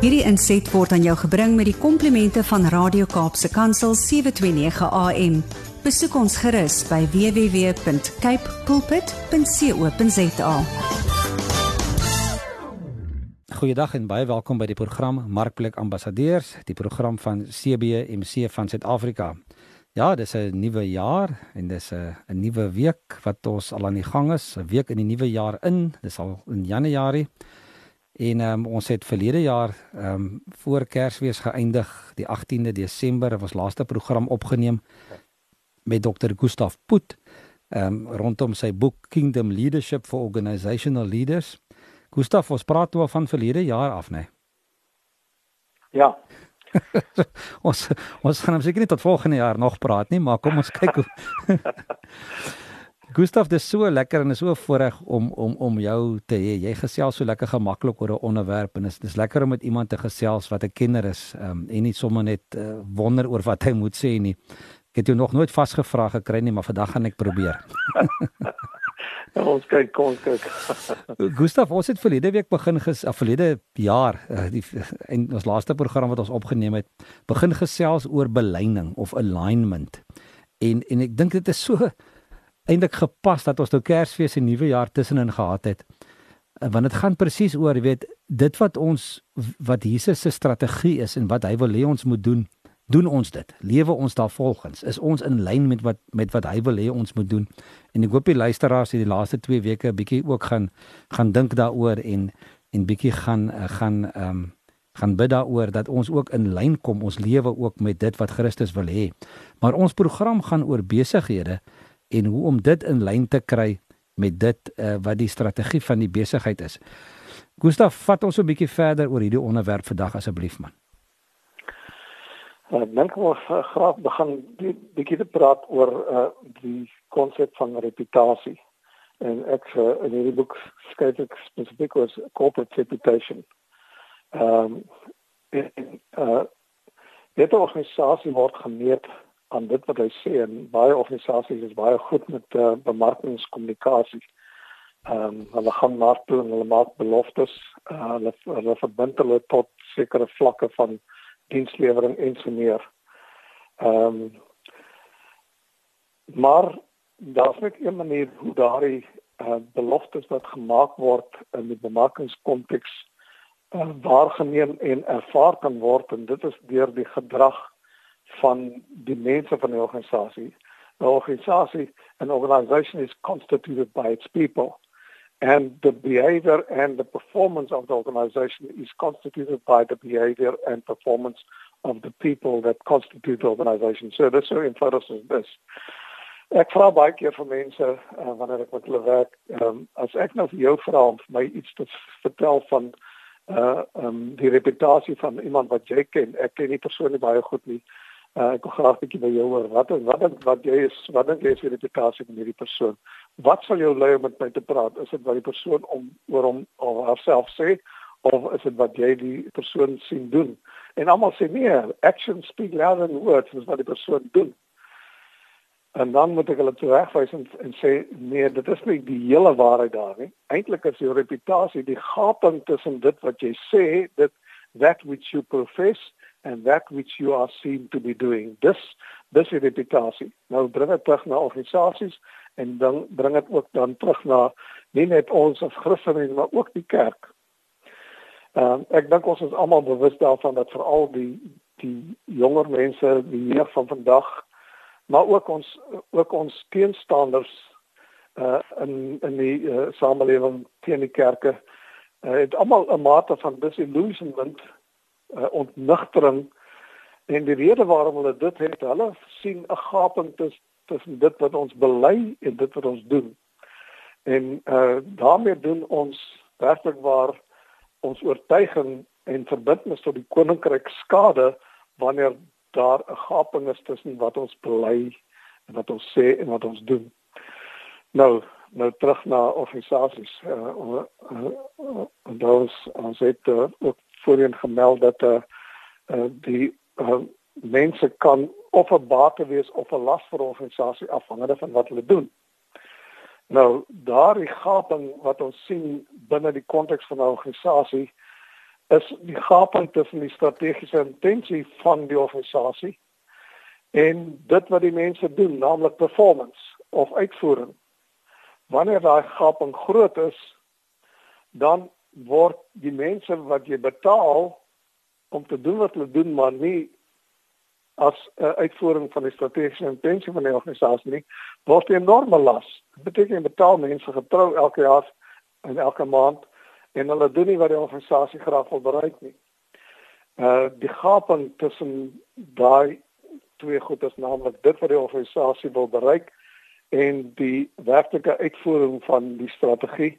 Hierdie inset word aan jou gebring met die komplimente van Radio Kaapse Kansel 729 AM. Besoek ons gerus by www.cape pulpit.co.za. Goeiedag en baie welkom by die program Markplek Ambassadeurs, die program van CBMC van Suid-Afrika. Ja, dis 'n nuwe jaar en dis 'n 'n nuwe week wat ons al aan die gang is, 'n week in die nuwe jaar in. Dis al in Januarie. En um, ons het verlede jaar ehm um, voor Kersfees geëindig die 18de Desember was laaste program opgeneem met Dr. Gustaf Put ehm um, rondom sy boek Kingdom Leadership for Organizational Leaders. Gustaf, ons praat oor van verlede jaar af, né? Nee? Ja. ons ons gaan seker nie tot volgende jaar nog praat nie, maar kom ons kyk hoe Gustav, dit is so lekker en is so voorreg om om om jou te hê. Jy gesels so lekker gemaklik oor 'n onderwerp en is dis lekker om met iemand te gesels wat 'n kenner is um, en nie sommer net uh, wonder oor wat hy moet sê nie. Ek het jou nog nooit vasgevra gekry nie, maar vandag gaan ek probeer. ja, ons kyk, kom kyk. Gustav, ons het verlede week begin ges of verlede jaar uh, die en ons laaste program wat ons opgeneem het, begin gesels oor beleining of alignment. En en ek dink dit is so eintlik gepas dat ons nou Kersfees en Nuwe Jaar tussenin gehad het. Want dit gaan presies oor, jy weet, dit wat ons wat Jesus se strategie is en wat hy wil hê ons moet doen, doen ons dit. Lewe ons daarvolgens. Is ons in lyn met wat met wat hy wil hê ons moet doen. En ek hoop die luisteraars het die laaste 2 weke 'n bietjie ook gaan gaan dink daaroor en en bietjie gaan eh, gaan ehm um, gaan bid daaroor dat ons ook in lyn kom ons lewe ook met dit wat Christus wil hê. Maar ons program gaan oor besighede en hoe om dit in lyn te kry met dit uh, wat die strategie van die besigheid is. Gustaf, vat ons 'n bietjie verder oor hierdie onderwerp vandag asseblief man. Ek dink ons uh, graag begin bietjie te praat oor uh, die konsep van reputasie. En ek uh, in hierdie boek skryf ek spesifiek oor corporate reputation. Ehm um, en uh, dit organisasie word gemeet aan dit wat hy sê en baie organisasies is baie goed met uh, bemarkingskommunikasie. Ehm um, hulle gaan maar toe en hulle maak beloftes. Uh, hulle hulle verbind hulle tot sekere vlakke van dienslewering en so meer. Ehm um, maar daar's net 'n manier hoe daardie uh, beloftes wat gemaak word in die bemarkingskonteks uh, waargeneem en ervaar kan word en dit is deur die gedrag van die mense van die organisasie. 'n Organisasie, an organization is constituted by its people and the behavior and the performance of the organization is constituted by the behavior and performance of the people that constitute the organization. So this is so eenvoudig as this. Ek vra baie keer vir mense uh, wanneer ek met hulle werk, um, as ek nou vir jou vra om vir my iets te vertel van uh um die reputasie van iemand wat jy ken. Ek ken nie baie goed nie. Uh, ek wil graag 'n bietjie by jou hoor. Wat is wat is, wat jy is wat dink jy is die reputasie van hierdie persoon? Wat sal jou lei om met my te praat? Is dit wat die persoon om oor hom of haarself sê of is dit wat jy die persoon sien doen? En almal sê nee, actions speak louder than words, dis wat die persoon doen. En dan moet ek hulle terugwys en, en sê nee, dit is nie die hele waarheid daar nie. Eintlik is jou reputasie die gaping tussen dit wat jy sê, dit that which you profess and that which you are seen to be doing. Dis dis is reputasie. Nou bring dit terug na organisasies en dan bring dit ook dan terug na nie net ons as Christene maar ook die kerk. Ehm um, ek dink ons is almal bewus daarvan dat veral die die jonger mense, die jeug van vandag, maar ook ons ook ons teenstanders uh in in die uh, samelewing teen die kerke uh, het almal 'n mate van disillusionment uh, ontnigtering en die rede waarom hulle dit het, hulle sien 'n gaping tussen dit wat ons bely en dit wat ons doen. En uh daarmee doen ons werklik waar ons oortuiging en verbintenis tot die koninkryk skade wanneer daar 'n gaping is tussen wat ons bely en wat ons sê en wat ons doen. Nou, nou terug na organisasies. Uh, uh, uh, uh, ons ons het uh, ook voorheen gemeld dat eh uh, die uh, mense kan of 'n bate wees of 'n las vir 'n organisasie afhangende van wat hulle doen. Nou, daardie gaping wat ons sien binne die konteks van 'n organisasie is die gaping tussen die strategiese intensie van die organisasie en dit wat die mense doen, naamlik performance of uitvoering. Wanneer daai gaping groot is, dan word die mense wat jy betaal om te doen wat hulle doen, maar nie as 'n uh, uitvoering van die strategiese intensie van die organisasie nie, word 'n enorme las. Dit beteken jy betaal mense getrou elke jaar en elke maand en hulle doen nie wat die organisasie graag wil bereik nie. Uh die gaping tussen daai twee goed is naamlik dit wat die organisasie wil bereik en die werklike uitvoering van die strategie.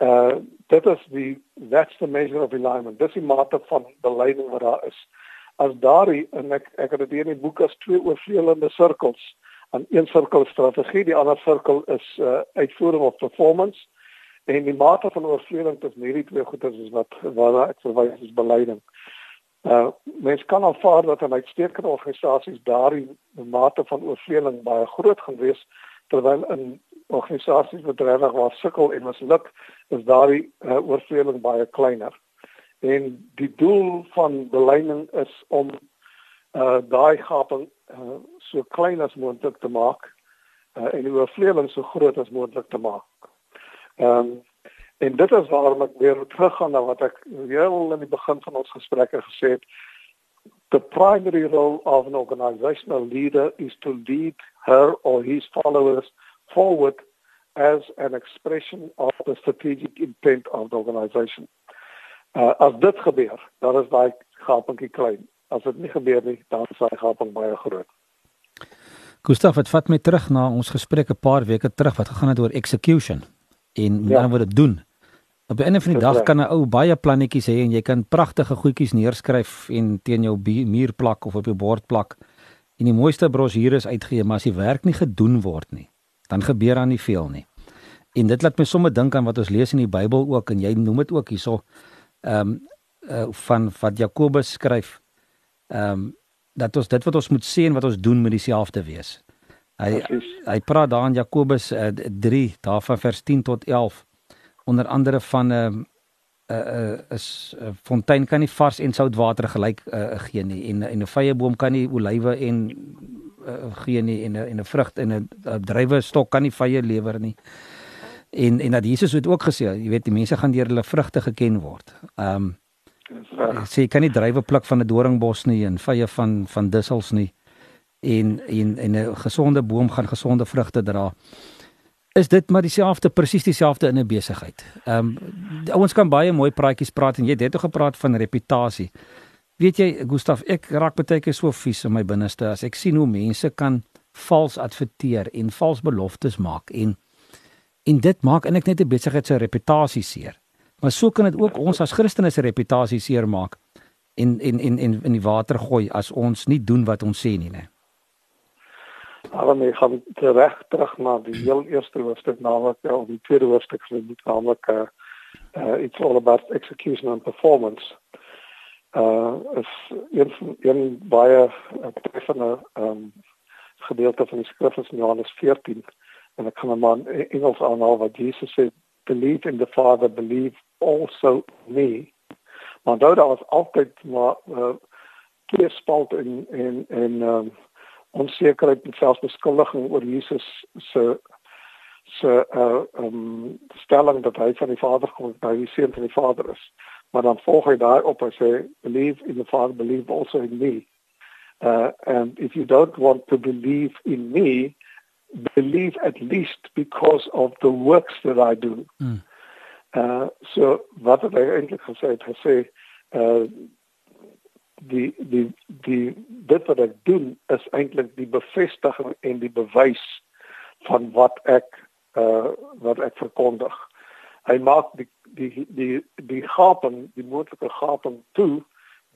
Uh dit is die that's the measure of alignment. Dis die mate van beleiding wat daar is as daardie en ek ek het dit hier in die boek as twee oorvleelende sirkels. Aan een sirkel strategie, die ander sirkel is uh, uitvoering of performance. En die mate van oorvleeling tussen hierdie twee goeders is wat waarna ek verwys is beleiding. Uh mens kan aanvaar dat in uitstekende organisasies daardie mate van oorvleeling baie groot gaan wees terwyl in organisasies wat regtig waar sukkel en misluk is daardie uh, oorvleeling baie kleiner en die doel van beleiding is om uh daai gaping uh, so klein as moontlik te maak uh, en die oorvleeling so groot as moontlik te maak. Ehm um, en dit is waarom ek weer teruggaan na wat ek heel in die begin van ons gesprekke gesê het. The primary role of an organizational leader is to lead her or his followers forward as an expression of the strategic intent of the organization. Uh, as dit gebeur, dan is daai gapingkie klein. As dit nie gebeur nie, dan is daai gaping baie groot. Gustav, het vat my terug na ons gesprek 'n paar weke terug wat gegaan het oor execution en hoe ja. wat dit doen. Op 'n einde van die dag kan 'n ou baie plannetjies hê en jy kan pragtige goedjies neerskryf en teen jou muur plak of op jou bord plak en die mooiste brosjures uitgee, maar as die werk nie gedoen word nie, dan gebeur daar nie veel nie. En dit laat my sommer dink aan wat ons lees in die Bybel ook en jy noem dit ook hierso ehm um, uh, van wat Jakobus skryf ehm um, dat ons dit wat ons moet sê en wat ons doen moet dieselfde wees. Hy hy praat daar in Jakobus uh, 3 daarvan vers 10 tot 11 onder andere van 'n uh, 'n uh, uh, is 'n uh, fontein kan nie vars en sout water gelyk uh, gee nie en en 'n vrye boom kan nie olywe en uh, gee nie en 'n en 'n vrug en 'n druiwe stok kan nie vrye lewer nie en en dat Jesus het ook gesê, jy weet die mense gaan deur hulle vrugte geken word. Ehm um, sê kan nie drywe pluk van 'n doringbos nie en vye van van dussels nie. En en en 'n gesonde boom gaan gesonde vrugte dra. Is dit maar dieselfde presies dieselfde in 'n besigheid. Ehm um, ouens kan baie mooi praatjies praat en jy het net gepraat van reputasie. Weet jy Gustaf, ek raak baie keer so vies in my binneste as ek sien hoe mense kan vals adverteer en vals beloftes maak en En dit maak eintlik net 'n besigheid se reputasie seer. Maar so kan dit ook ons as Christene se reputasie seer maak en en en en in die water gooi as ons nie doen wat ons sê nie, né? Maar ek gaan terug terug na die heel eerste hoofstuk naamlik ja, of die tweede hoofstuk van die naamlik uh, uh it's all about execution and performance. Uh is een een baie treffende um gedeelte van die skrif in Johannes 14 en ek kan maar Engels aanhaal wat Jesus sê believe in the father believe also me maar daar was altyd maar uh, twee spalt in in in um, onsekerheid en selfs beskuldiging oor Jesus se se uh um stelling dat hy van die Vader kom, dat hy seun van die Vader is. Maar dan volg hy daai op en sê believe in the Father, believe also in me. Uh and if you don't want to believe in me, believe at least because of the works that I do. Mm. Uh, so wat het hy eintlik gesê het gesê uh die die die dit wat ek doen is eintlik die bevestiging en die bewys van wat ek uh wat ek verkondig. Hy maak die die die die gaping, die moontlike gaping toe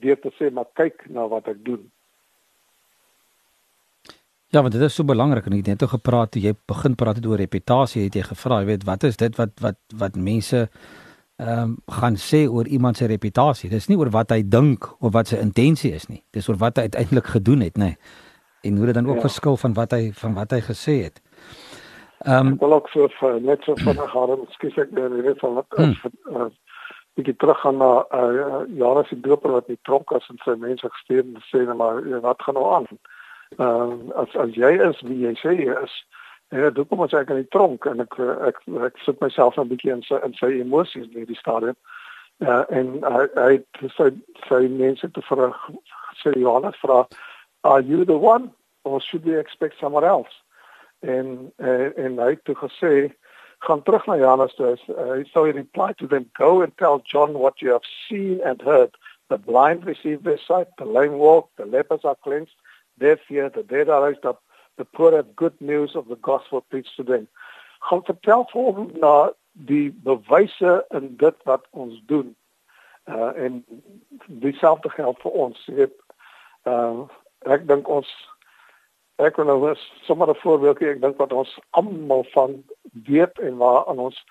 deur te sê maar kyk na wat ek doen. Ja, want dit is so belangrik en ek het net oor gepraat toe jy begin praat het oor reputasie, het jy gevra, jy weet, wat is dit wat wat wat mense ehm um, gaan sê oor iemand se reputasie? Dis nie oor wat hy dink of wat sy intensie is nie. Dis oor wat hy uiteindelik gedoen het, nê. Nee. En hoe dit dan ook ja. verskil van wat hy van wat hy gesê het. Ehm um, wil ook so vir net so van haar, ekskuus ek ben net van wat hmm. uh, bietjie teruggaan na uh Johannes die Doper wat in tronk was en sy mense gestuur en sê nou maar wat gaan nou aan? Ehm uh, as as jy is wie jy sê jy is, ja, doen kom ons ek in die tronk en ek ek ek, ek sit myself 'n bietjie in sy in sy emosies in die stadium. Uh en hy hy sê sy mense te vra sê Johannes vra are you the one or should we expect someone else? En uh, en hy het toe gesê gaan terug na Johannes toe. Uh, so he replied to them, "Go and tell John what you have seen and heard. The blind receive their sight, the lame walk, the lepers are cleansed, deaf hear, the dead are raised up, the poor have good news of the gospel preached to them." Gaan vertel vir hom na die bewyse in dit wat ons doen. Uh en dieselfde geld vir ons. Jy weet, uh ek dink ons ek wil nou was sommer 'n voorbeeldjie ek dink wat ons almal van weet en waar aan ons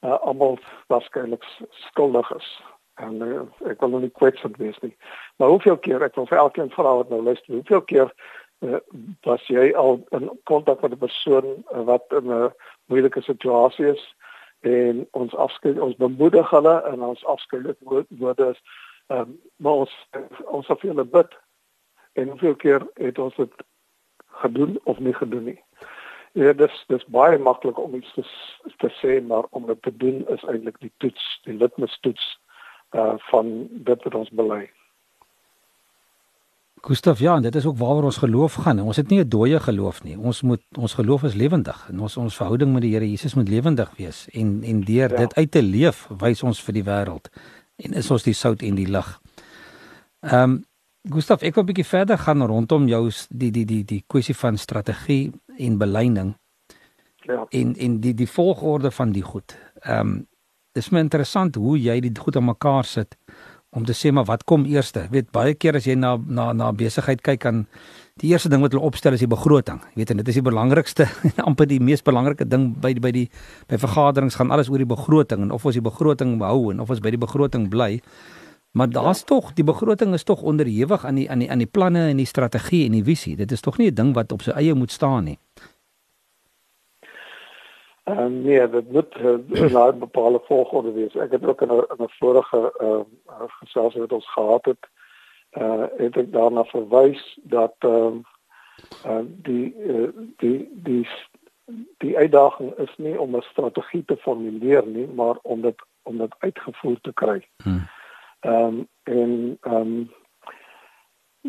uh, almal waarskynlik skuldig is. En uh, ek wil nou nie kwetsend wees nie. Maar hoeveel keer ek wil vir elkeen vra wat nou luister hoeveel keer uh, was jy al in kontak met 'n persoon uh, wat in 'n moeilike situasie is? En ons afskeid ons bemoedig hulle en ons afskeid woorde is um, maar ons ons hulle bid. En hoeveel keer het ons dit gedoen of nie gedoen nie. Ja, dis dis baie maklik om iets te te sê, maar om dit te doen is eintlik die toets, die litmustoets uh van dit wat ons bely. Gustav, ja, dit is ook waaroor ons geloof gaan. Ons het nie 'n dooie geloof nie. Ons moet ons geloof is lewendig en ons ons verhouding met die Here Jesus moet lewendig wees en en deur ja. dit uit te leef, wys ons vir die wêreld en is ons die sout en die lig. Ehm um, Gustav, ek wil 'n bietjie verder gaan rondom jou die die die die kwessie van strategie en beleining. Ja. En en die die volgorde van die goed. Ehm um, dis my interessant hoe jy dit goed aan mekaar sit om te sê maar wat kom eers? Weet baie keer as jy na na na besigheid kyk aan die eerste ding wat hulle opstel is die begroting. Weet en dit is die belangrikste en amper die mees belangrike ding by by die by vergaderings gaan alles oor die begroting en of ons die begroting behou en of ons by die begroting bly. Maar daar's ja. tog die begroting is tog onderhewig aan die aan die aan die planne en die strategie en die visie. Dit is tog nie 'n ding wat op sy eie moet staan nie. Ehm uh, nee, dit moet uh, na 'n bepaalde volgorde wees. Ek het ook in 'n in 'n vorige ehm uh, gesels wat ons gehad het, eh uh, het ek daarna verwys dat ehm uh, uh, die uh, die die die uitdaging is nie om 'n strategie te formuleer nie, maar om dit om dit uitgevoer te kry. Hmm. Ehm um, en ehm um,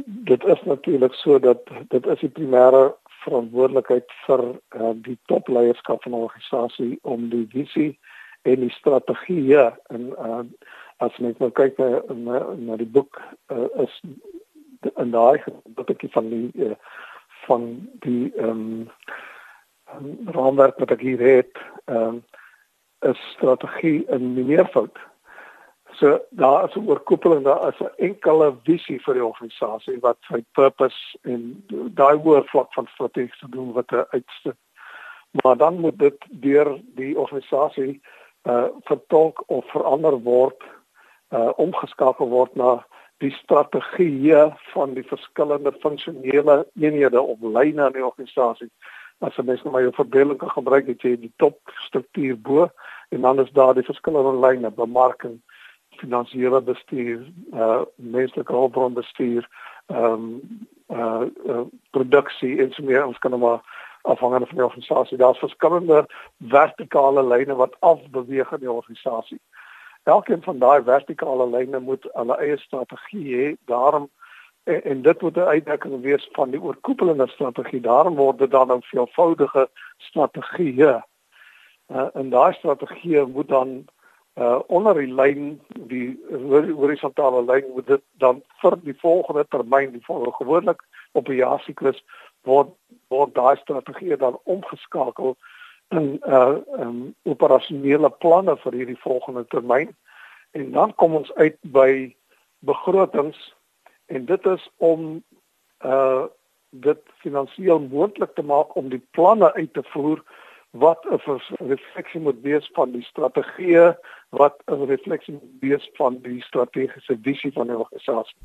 dit is natuurlik so dat dit is die primêre verantwoordelikheid vir uh, die topleierskap van 'n organisasie om die visie en die strategie en uh, as mens nou kyk na, na, na die boek uh, is in daai gedeelte van die uh, van die ehm um, raamwerk wat ek hier het ehm um, is strategie in meervoud So daar is 'n oorkoepeling, daar is 'n enkele visie vir die organisasie wat sy purpose en daai woordvlak van strategiese doel wat uitste. Maar dan moet dit deur die organisasie uh vertolk of verander word, uh omgeskakel word na die strategie van die verskillende funksionele eenhede of lyne in die organisasie. As jy mens nou maar jou verdeling kan gebruik, het jy die topstruktuur bo en dan is daar die verskillende lyne, bemarking, finansiële bestuur, uh menslike hulpbron bestuur, ehm um, uh, uh produksie en so meer. Ons kan nou maar afhangende van die organisasie, daar's verskillende vertikale lyne wat afbeweeg in die organisasie. Elkeen van daai vertikale lyne moet hulle eie strategie hê. Daarom en, en dit moet 'n uitdrukking wees van die oorkoepelende strategie. Daarom word dit dan 'n veelvoudige strategie. Uh, en daai strategie moet dan uh onder die lyn die horisontale lyn moet dit dan vir die volgende termyn die volgende gewoonlik op 'n jaar siklus word word daai strategie dan omgeskakel in uh um, operasionele planne vir hierdie volgende termyn en dan kom ons uit by begrotings en dit is om uh dit finansiëel moontlik te maak om die planne uit te voer wat 'n refleksie moet wees van die strategieë wat 'n refleksie moet wees van die strategiese visie van die organisasie.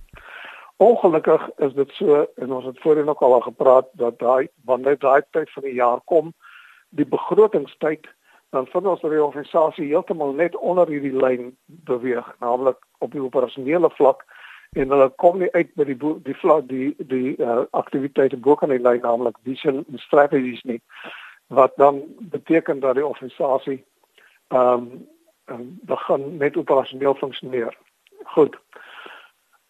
Ongelukkig is dit so en ons het voorheen ook al gepraat dat daai wanneer daai tyd van die jaar kom, die begrotingstyd dan vind ons dat die organisasie heeltemal net onder hierdie lyn beweeg, naamlik op die operasionele vlak en hulle kom nie uit by die die vlak die die uh, aktiwiteite bo kan die lyn naamlik vision en strategies nie wat dan beteken dat die organisasie ehm um, begin net operasioneel funksioneer. Goed.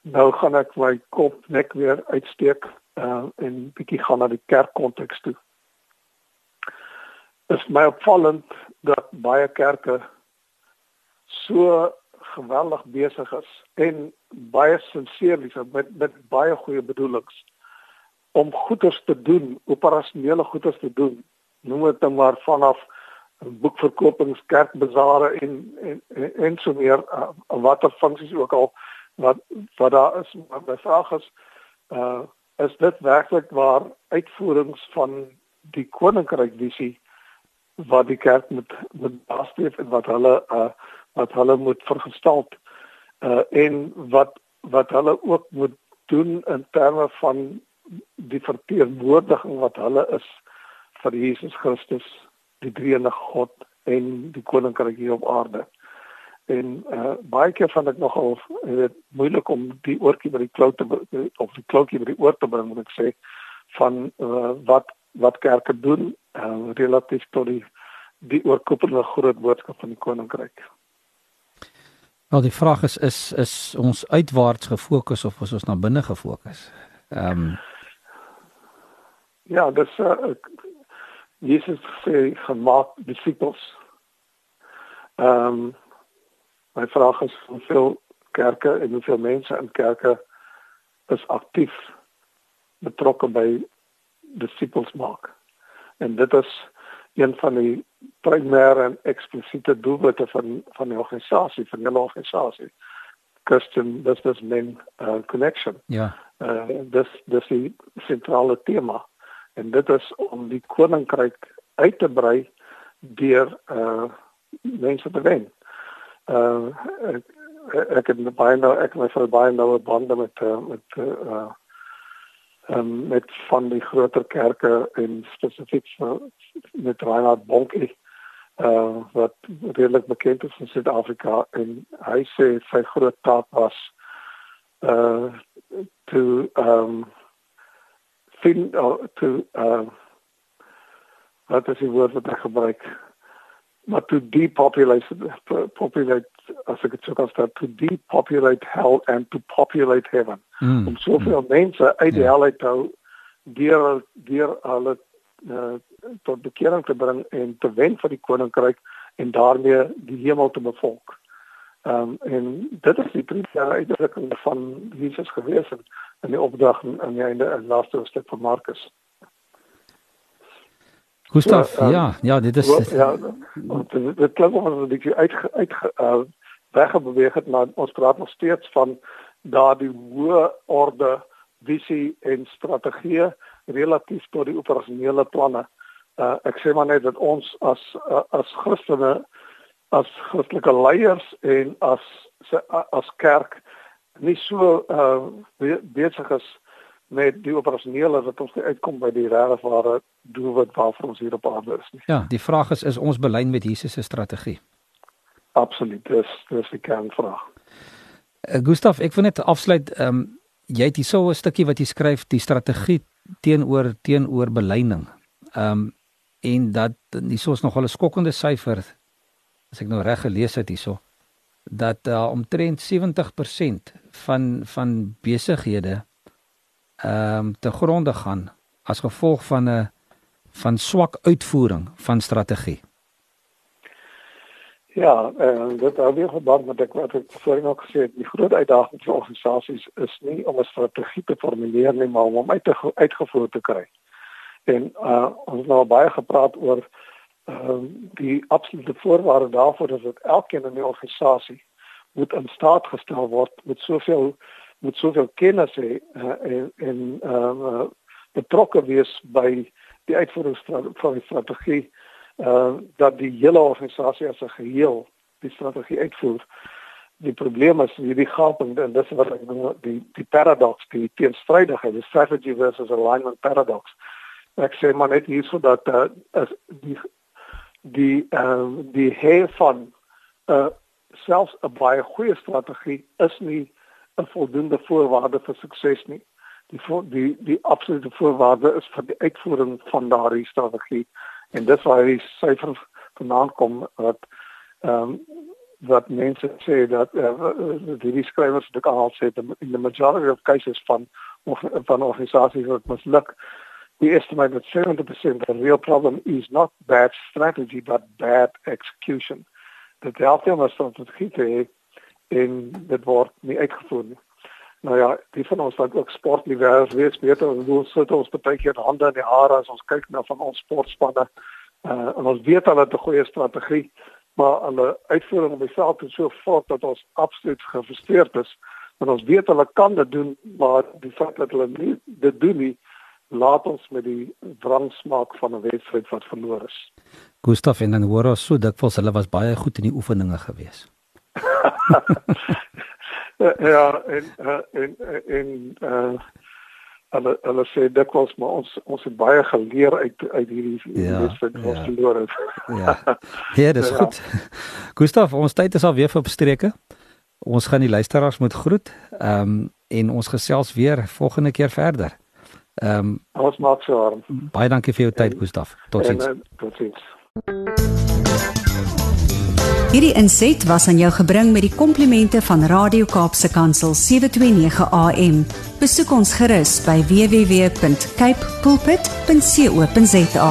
Nou gaan ek my kop net weer uitsteek uh, en bietjie gaan na die kerkkonteks toe. Dit is my opvallend dat baie kerke so geweldig besig is en baie sinseer is met met baie goeie bedoelings om goeders te doen, operasionele goeders te doen. Noem dit maar vanaf boekverkopings, kerkbazare en en en, en so meer uh, watter funksies ook al wat wat daar is. Maar my vraag is uh is dit werklik waar uitvoerings van die koninkryk visie wat die kerk moet moet nastreef en wat hulle uh wat hulle moet vergestel uh en wat wat hulle ook moet doen in terme van die verteenwoordiging wat hulle is vir Jesus Christus die drie enige God en die koninkryk hier op aarde. En uh baie keer vind ek nogal dit moeilik om die oortjie by die klou te of die kloutjie by die oor te bring moet ek sê van uh, wat wat kerke doen uh, relatief tot die die oorkoepelende groot boodskap van die koninkryk. Nou die vraag is is is ons uitwaarts gefokus of is ons na binne gefokus? Ehm um, Ja, dis uh, Jesus sê gemaak disippels. Ehm um, My vraag is hoeveel kerke en hoeveel mense in kerke is aktief betrokke by disippels maak. En dit is een van die primêre en eksplisiete doelwitte van van die organisasie, van die organisasie. Christian Businessmen uh, Connection. Ja. Uh, dis dis die sentrale tema. En dit is om die koninkryk uit te brei deur uh mense te wen. Uh ek, ek het baie nou ek my vir baie nou bande met uh, met uh um, met van die groter kerke en spesifiek met Reinhard Bonke uh wat redelik bekend is in Suid-Afrika. En hy sê sy groot taak was uh to um fin uh, to uh wat is die woord wat ek gebruik maar to depopulate populate as ek dit sou kan stel to depopulate hell and to populate heaven mm. om soveel mm. mense uit die. Ja. hel uit te hou deur deur hulle uh, tot bekering te bring en te wen vir die koninkryk en daarmee die hemel te bevolk. Ehm um, en dit is die primêre uitdrukking van Jesus gewees in die opdrag aan die einde in laaste hoofstuk van Markus. Gustav, ja, um, ja, ja, dit is wat, ja, dit, dit klink of ons 'n bietjie uit uit uh, weggebeweeg het, maar ons praat nog steeds van daardie hoë orde visie en strategie relatief tot die operasionele planne. Uh, ek sê maar net dat ons as uh, as Christene as Christelike leiers en as as kerk nie so uh, besig is met die operasionele wat ons uitkom by die regte ware doelwit waarvoor ons hier op aarde is nie. Ja, die vraag is is ons belyn met Jesus se strategie? Absoluut, dis dis die kernvraag. Uh, Gustaf, ek wil net afsluit, ehm um, jy het hierso 'n stukkie wat jy skryf die strategie teenoor teenoor belyning. Ehm um, en dat hierso is nog 'n skokkende syfer as ek nou reg gelees het hierso dat uh, omtrent 70% van van besighede ehm um, te gronde gaan as gevolg van 'n van swak uitvoering van strategie. Ja, en dit hou weer geband met ek wat ek voorheen ook gesê het, die groot uitdaging vir organisasies is nie om 'n strategie te formuleer nie, maar om hom uit te uitgevoer te kry. En uh ons het nou baie gepraat oor ehm uh, die absolute voorwaarde daarvoor dat dit elkeen in die organisasie moet in staat gestel word met soveel met soveel kennis hê uh, en en ehm uh, betrokke wees by die uitvoering van die strategie uh dat die hele organisasie as 'n geheel die strategie uitvoer. Die probleem is hierdie gaping en dis wat ek noem die die paradox, die teenstrydigheid, die strategy versus alignment paradox. Ek sê maar net hierso dat uh, die die uh, die heer van 'n uh, selfs 'n baie goeie strategie is nie 'n voldoende voorwaarde vir sukses nie. Die voor, die die absolute voorwaarde is vir die uitvoering van daardie strategie en dis waar die syfer vandaan kom wat ehm um, wat mense sê dat uh, die skrywers dit al sê in the majority of cases van van organisasies wat misluk we estimate that 70% of the real problem is not bad strategy but bad execution. Dat helpt om 'n strategie te hê en dit word nie uitgevoer nie. Nou ja, die van ons wat ook sportliefhebbers weet, weet ons hoe sit ons baie keer hande in die hare as ons kyk na van ons sportspanne. Uh, en ons weet hulle het 'n goeie strategie, maar hulle uitvoering op die veld is so vrot dat ons absoluut gefrustreerd is. Want ons weet hulle kan dit doen, maar die feit dat hulle nie dit doen nie, laat ons met die wrangsmaak van 'n wedstryd wat verloor is. Gustaf en dan hoor ons so dikwels hulle was baie goed in die oefeninge gewees. ja, en uh, en en uh hulle hulle sê dikwels maar ons ons het baie geleer uit uit hierdie ja, wedstryd wat ja. verloor het. ja. Ja, dis ja. goed. Gustaf, ons tyd is al weer op streke. Ons gaan die luisteraars moet groet. Ehm um, en ons gesels weer volgende keer verder. Ehm um, ons maak so arm. Baie dankie vir jou tyd Gustaf. Totsiens. Eh, totsiens. Hierdie inset was aan jou gebring met die komplimente van Radio Kaapse Kansel 729 AM. Besoek ons gerus by www.cape pulpit.co.za.